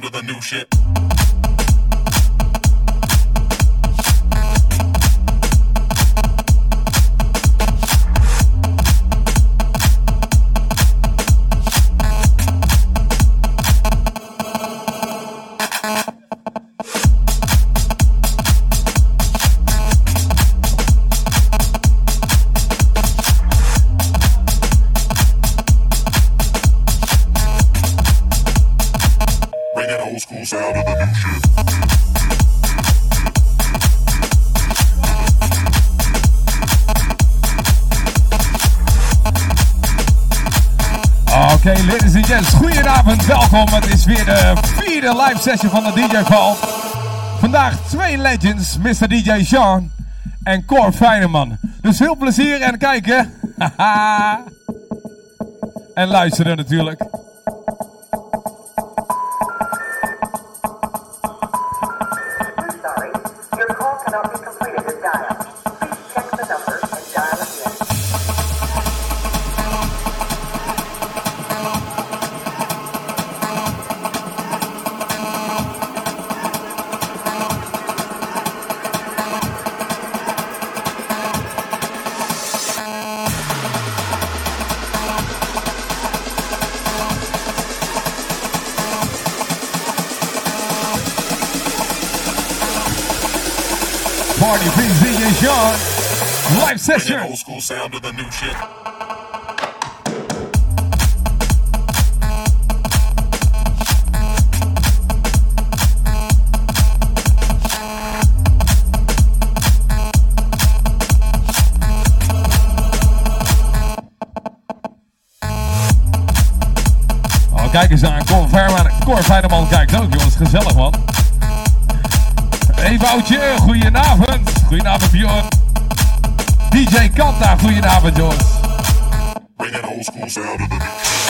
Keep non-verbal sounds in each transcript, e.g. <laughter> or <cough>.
To the new shit. Oké, ladies and gents, goedenavond, welkom. Het is weer de vierde live session van de DJ Vault. Vandaag twee legends, Mr. DJ Sean en Cor Feyneman. Dus heel plezier en kijken. <laughs> En luisteren natuurlijk. Bringing old school sound to the new shit. Oh, kijk eens aan. Cor Feyneman, Cor Feyneman kijkt ook, jongens. Gezellig, man. Hey Woutje, goedenavond. Goedenavond, Bjorn. DJ Kanta, goedenavond, jongens. Bringing old school sound to the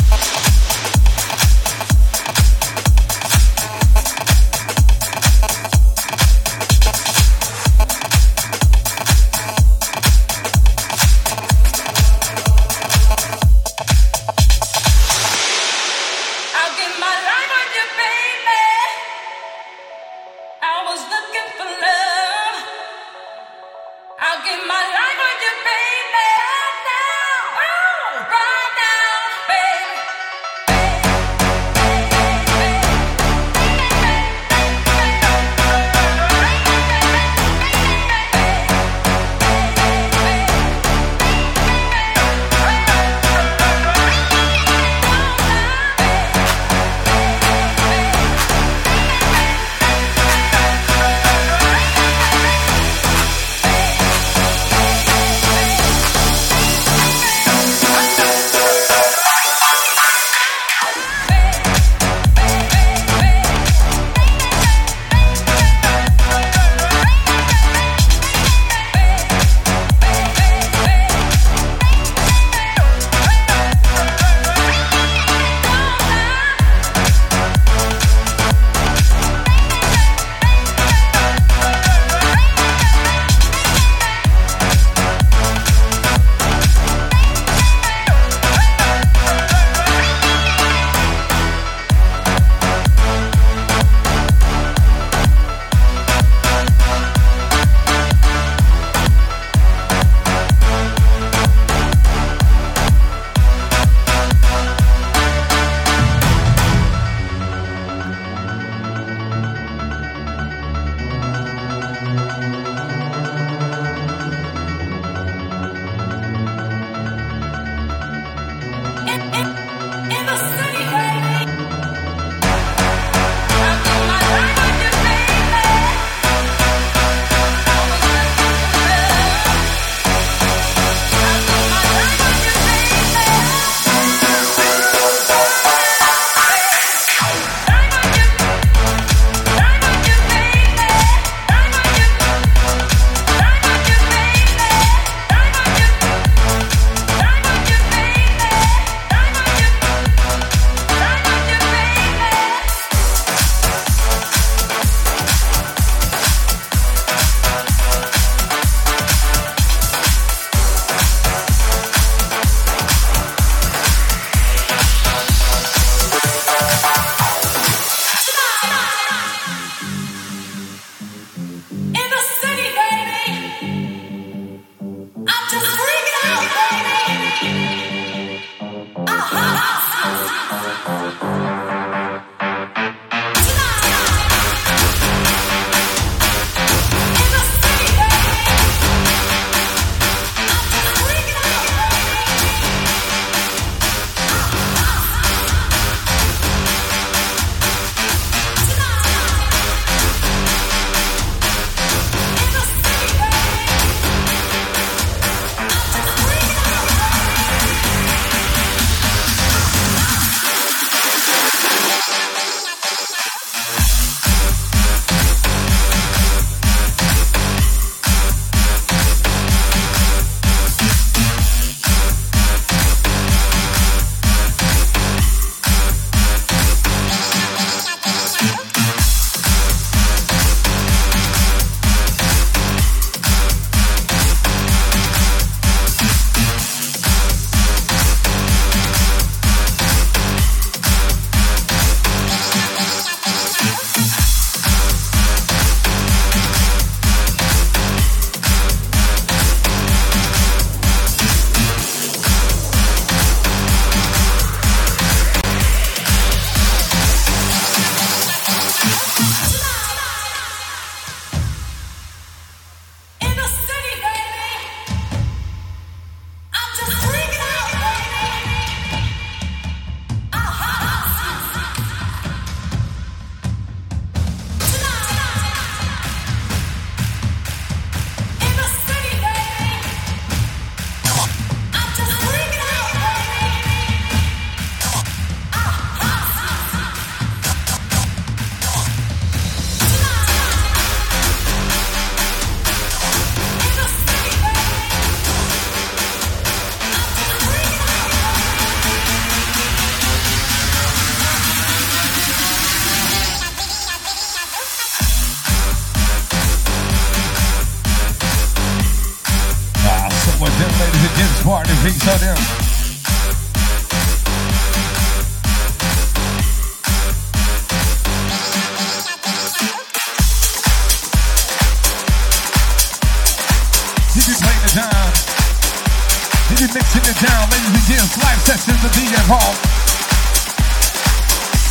We'll mixing it down, ladies and gents. Live session in the DJ hall.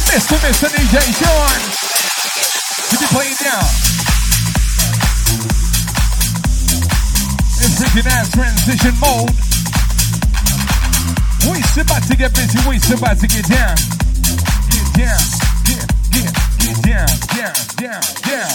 Mr. Mr. DJ Sean. We'll be playing down. This is your ass transition mode. We about to get busy. We about to get down. Get down. Get, get, get down. Down, down, down.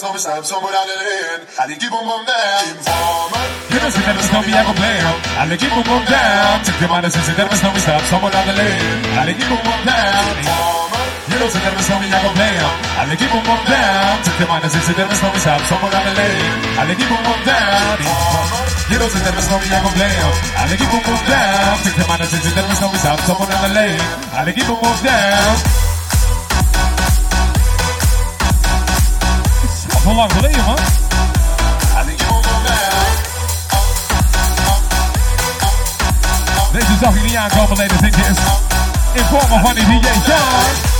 snow me shine somewhere down the lane. I dey keep on going down. Informant. You know, see that the snow me I go play. I dey keep on going down. Check your mind and see that the stop somewhere down the lane. I equipo keep on going down. Informant. You no see that the snow me I go play. I dey keep on going down. Check your mind and see that the me stop somewhere down the lane. I equipo keep on going down. Informant. You no see that the snow me I go play. I dey keep on going down. Check your mind and see that the me stop somewhere down the lane. I equipo keep down. Deze zag ik niet aankomen, ladies and. In vorm van die DJ.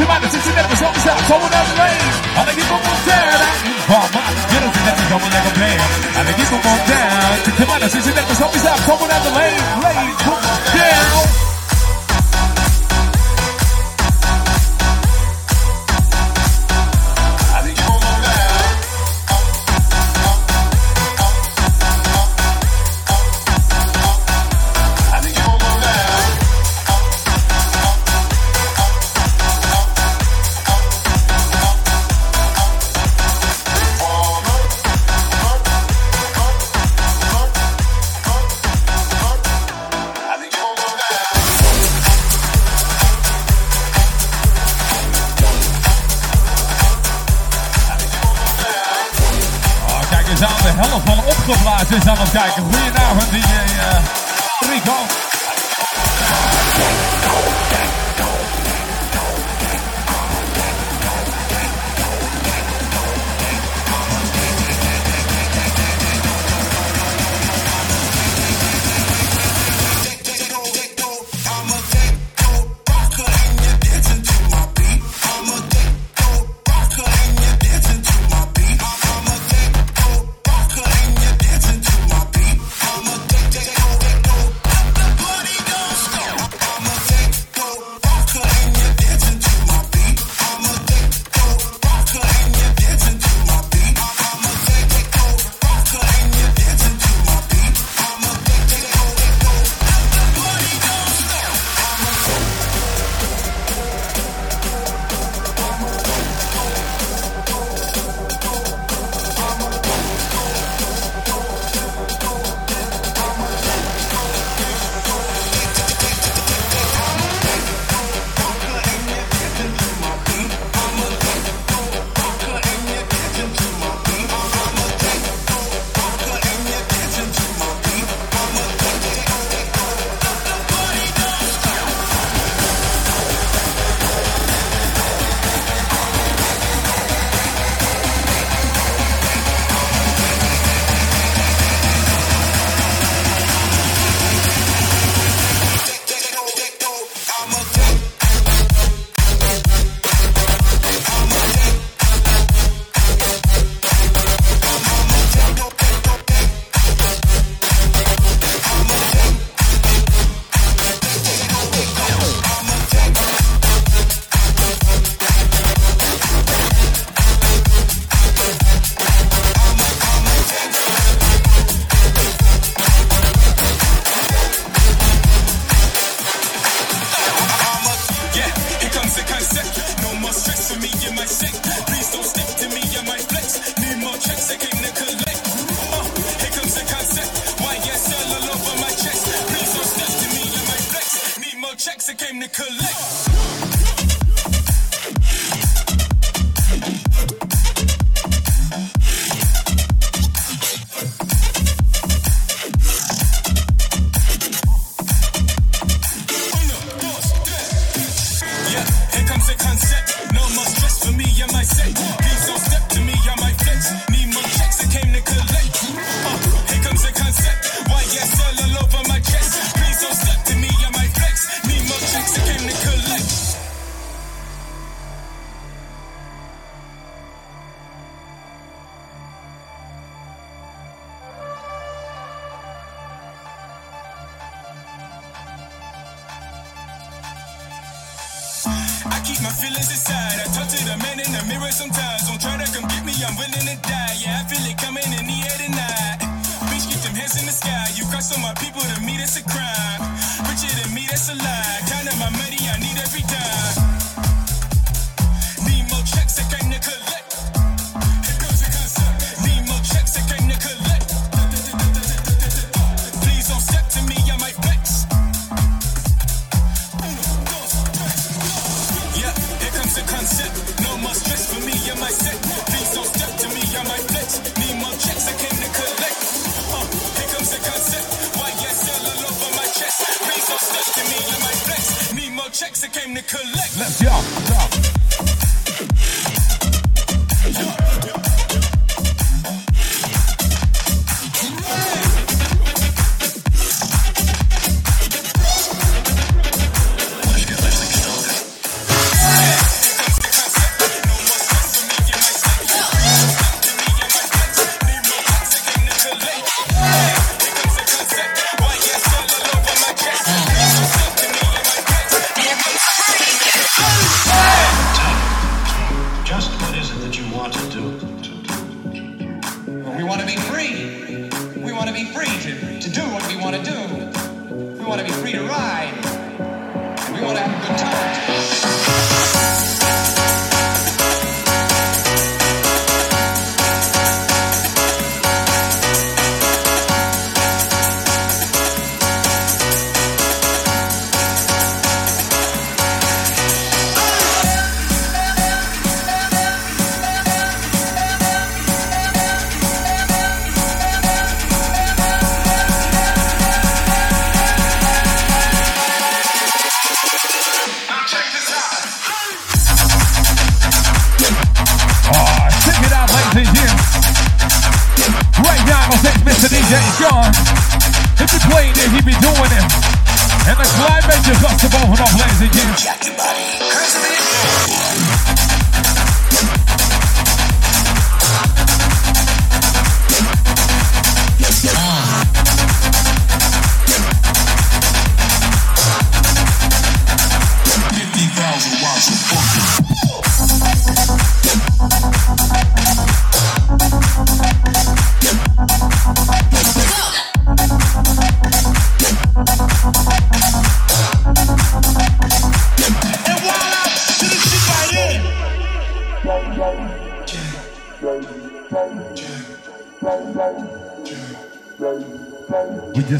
Six man, six never stop me stop. Someone on the lane. I keep them on down. Informer. You don't say that it's me, I go play 'em. I keep them on down. Six man, six never stop me stop. Someone is keep my feelings inside. I talk to the man in the mirror sometimes. Don't try to come get me, I'm willing to die. Yeah, I feel it coming in the air tonight. Bitch, keep them hands in the sky. You cross on my people, to me, that's a crime. Richer than me, that's a lie. Counting my money, I need every dime.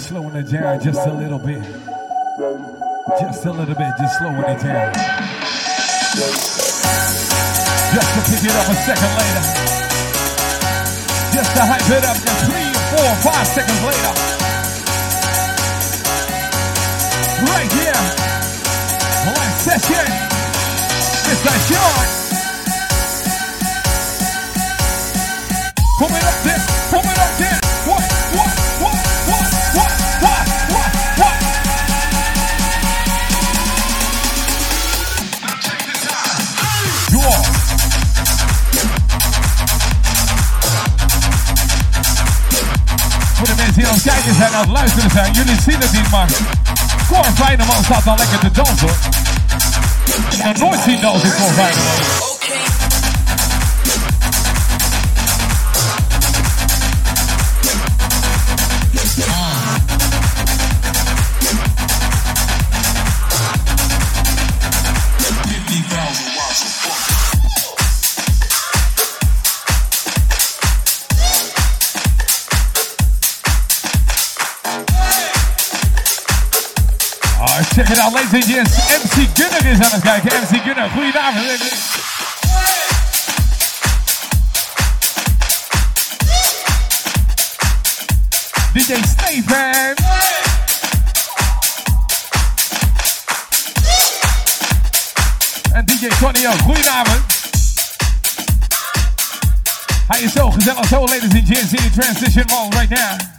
Just slowing it down just a little bit. Just a little bit, just slowing it down. Just to pick it up a second later. Just to hype it up just three, four, five seconds later. Right here. Live session. Mr. Sean. Put it up there. Aan het luisteren zijn, jullie zien het niet, maar Cor Feyenoord staat al lekker te dansen. Ik heb nooit zien dansen, Cor Feyenoord. Check it out, ladies and gents. MC Gunner is aan het kijken. MC Gunner, goedenavond. DJ Steven. En DJ Tony ook. Goedenavond. Hij is zo gezellig zo, ladies and gents, in the transition mall right now.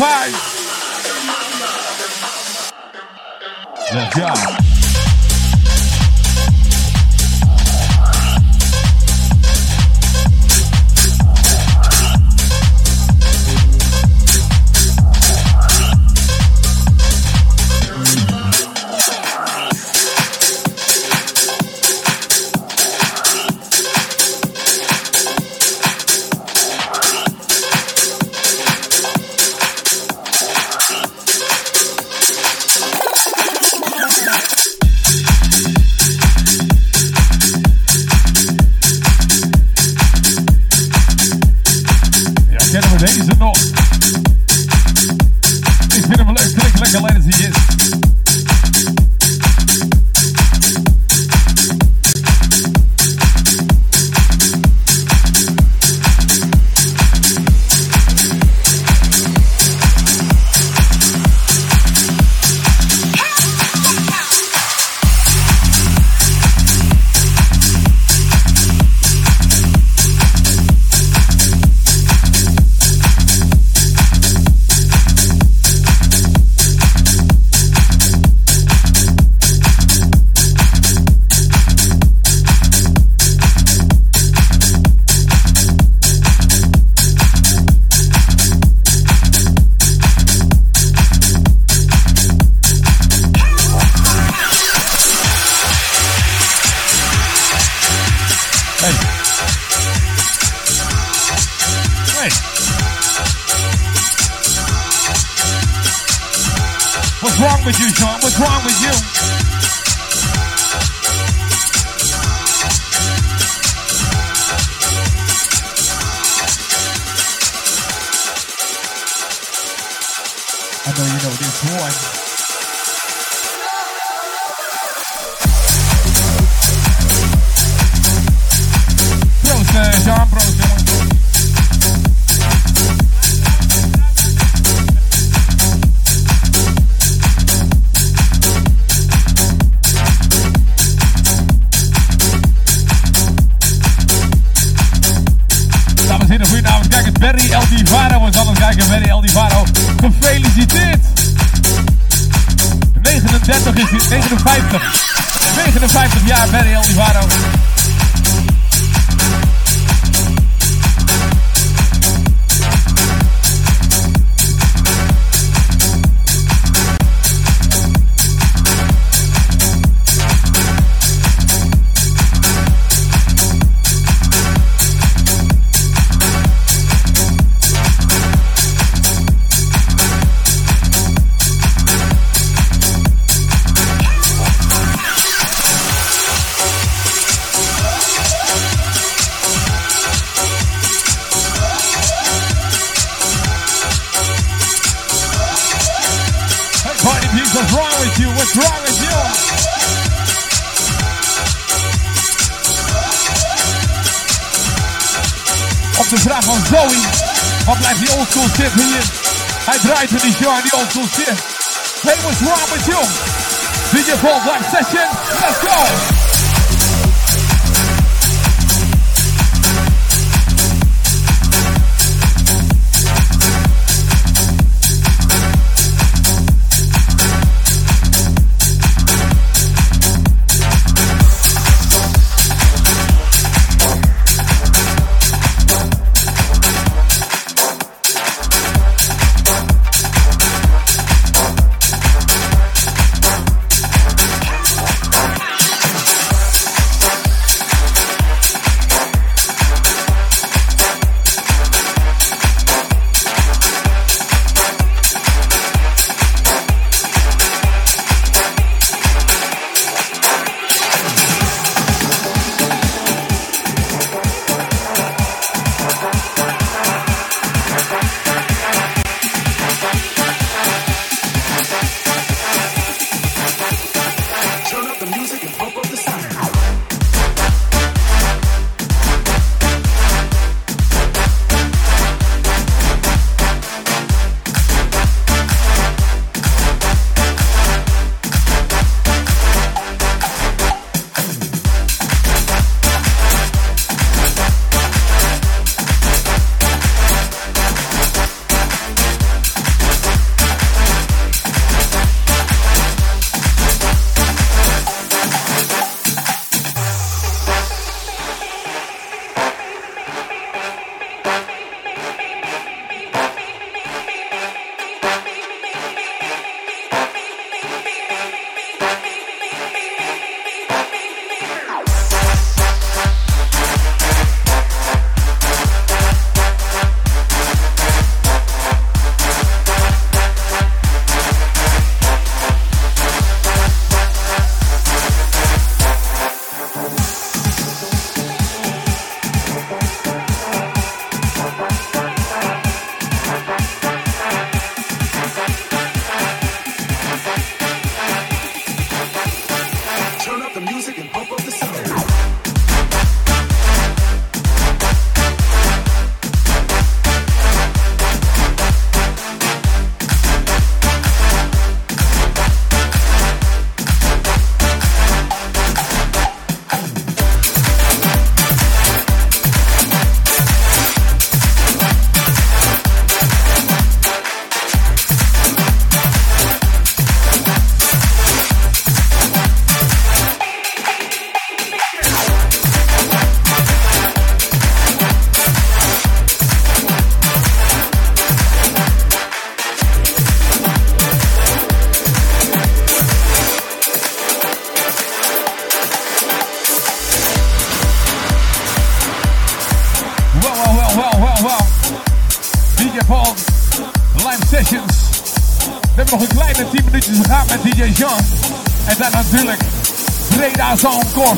Vai! Legal! Uncle Tim. Hey, what's wrong with you? DJ Paul Black Session, let's go!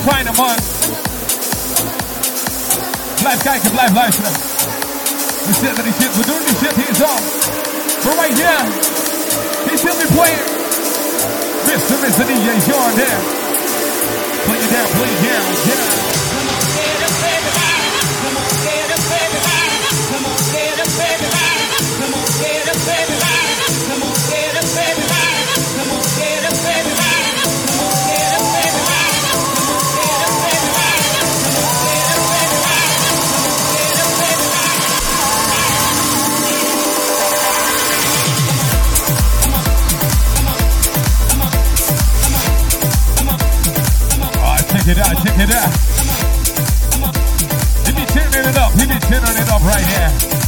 Fijneman. Blijf kijken, blijf luisteren. We zetten die shit, we doen die shit hier zo. But right here, he still be playing. Mr. Mr. DJ Jean there. Play it down, play down, yeah. Alright, it out. He be turning it up, he be turning it up right here.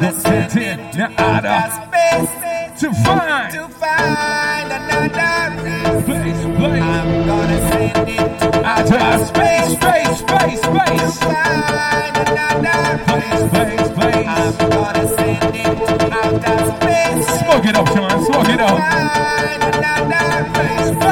Gonna send it now outer space to find to find another place, place. I'm gonna send it to outer space, space, space, space. find another Place, place, place. I'm gonna send it to outer space Smoke it up, Sean. Smoke it up. find another Place,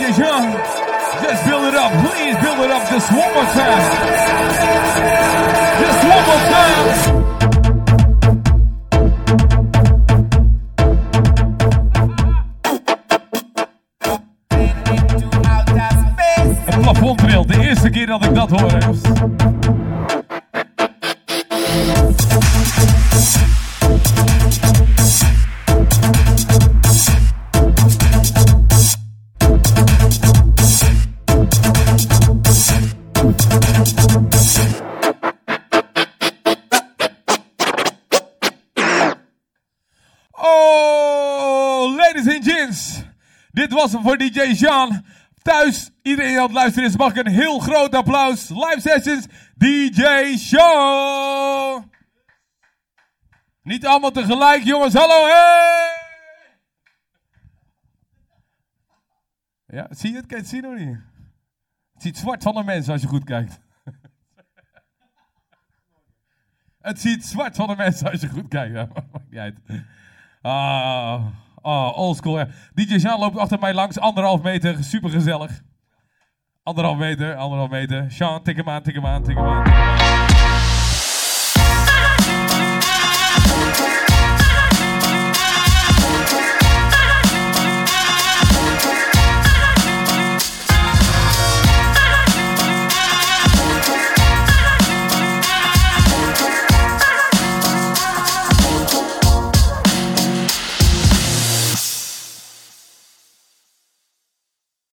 Mr. DJ Just build it up. Please build it up just one more time. Just one more time. Voor DJ Jean. Thuis, iedereen die aan het luisteren is, mag ik een heel groot applaus. Live sessions, DJ Show. Niet allemaal tegelijk, jongens. Hallo, hey! Ja, zie je het? Kan je het niet? Het ziet zwart van de mensen als je goed kijkt. Het ziet zwart van de mensen als je goed kijkt. <laughs> Ah, ah oldschool. Ja. DJ Jean loopt achter mij langs, anderhalf meter, super gezellig. Anderhalf meter, anderhalf meter. Sean, tik hem aan, tik hem aan, tik hem aan. tik hem aan.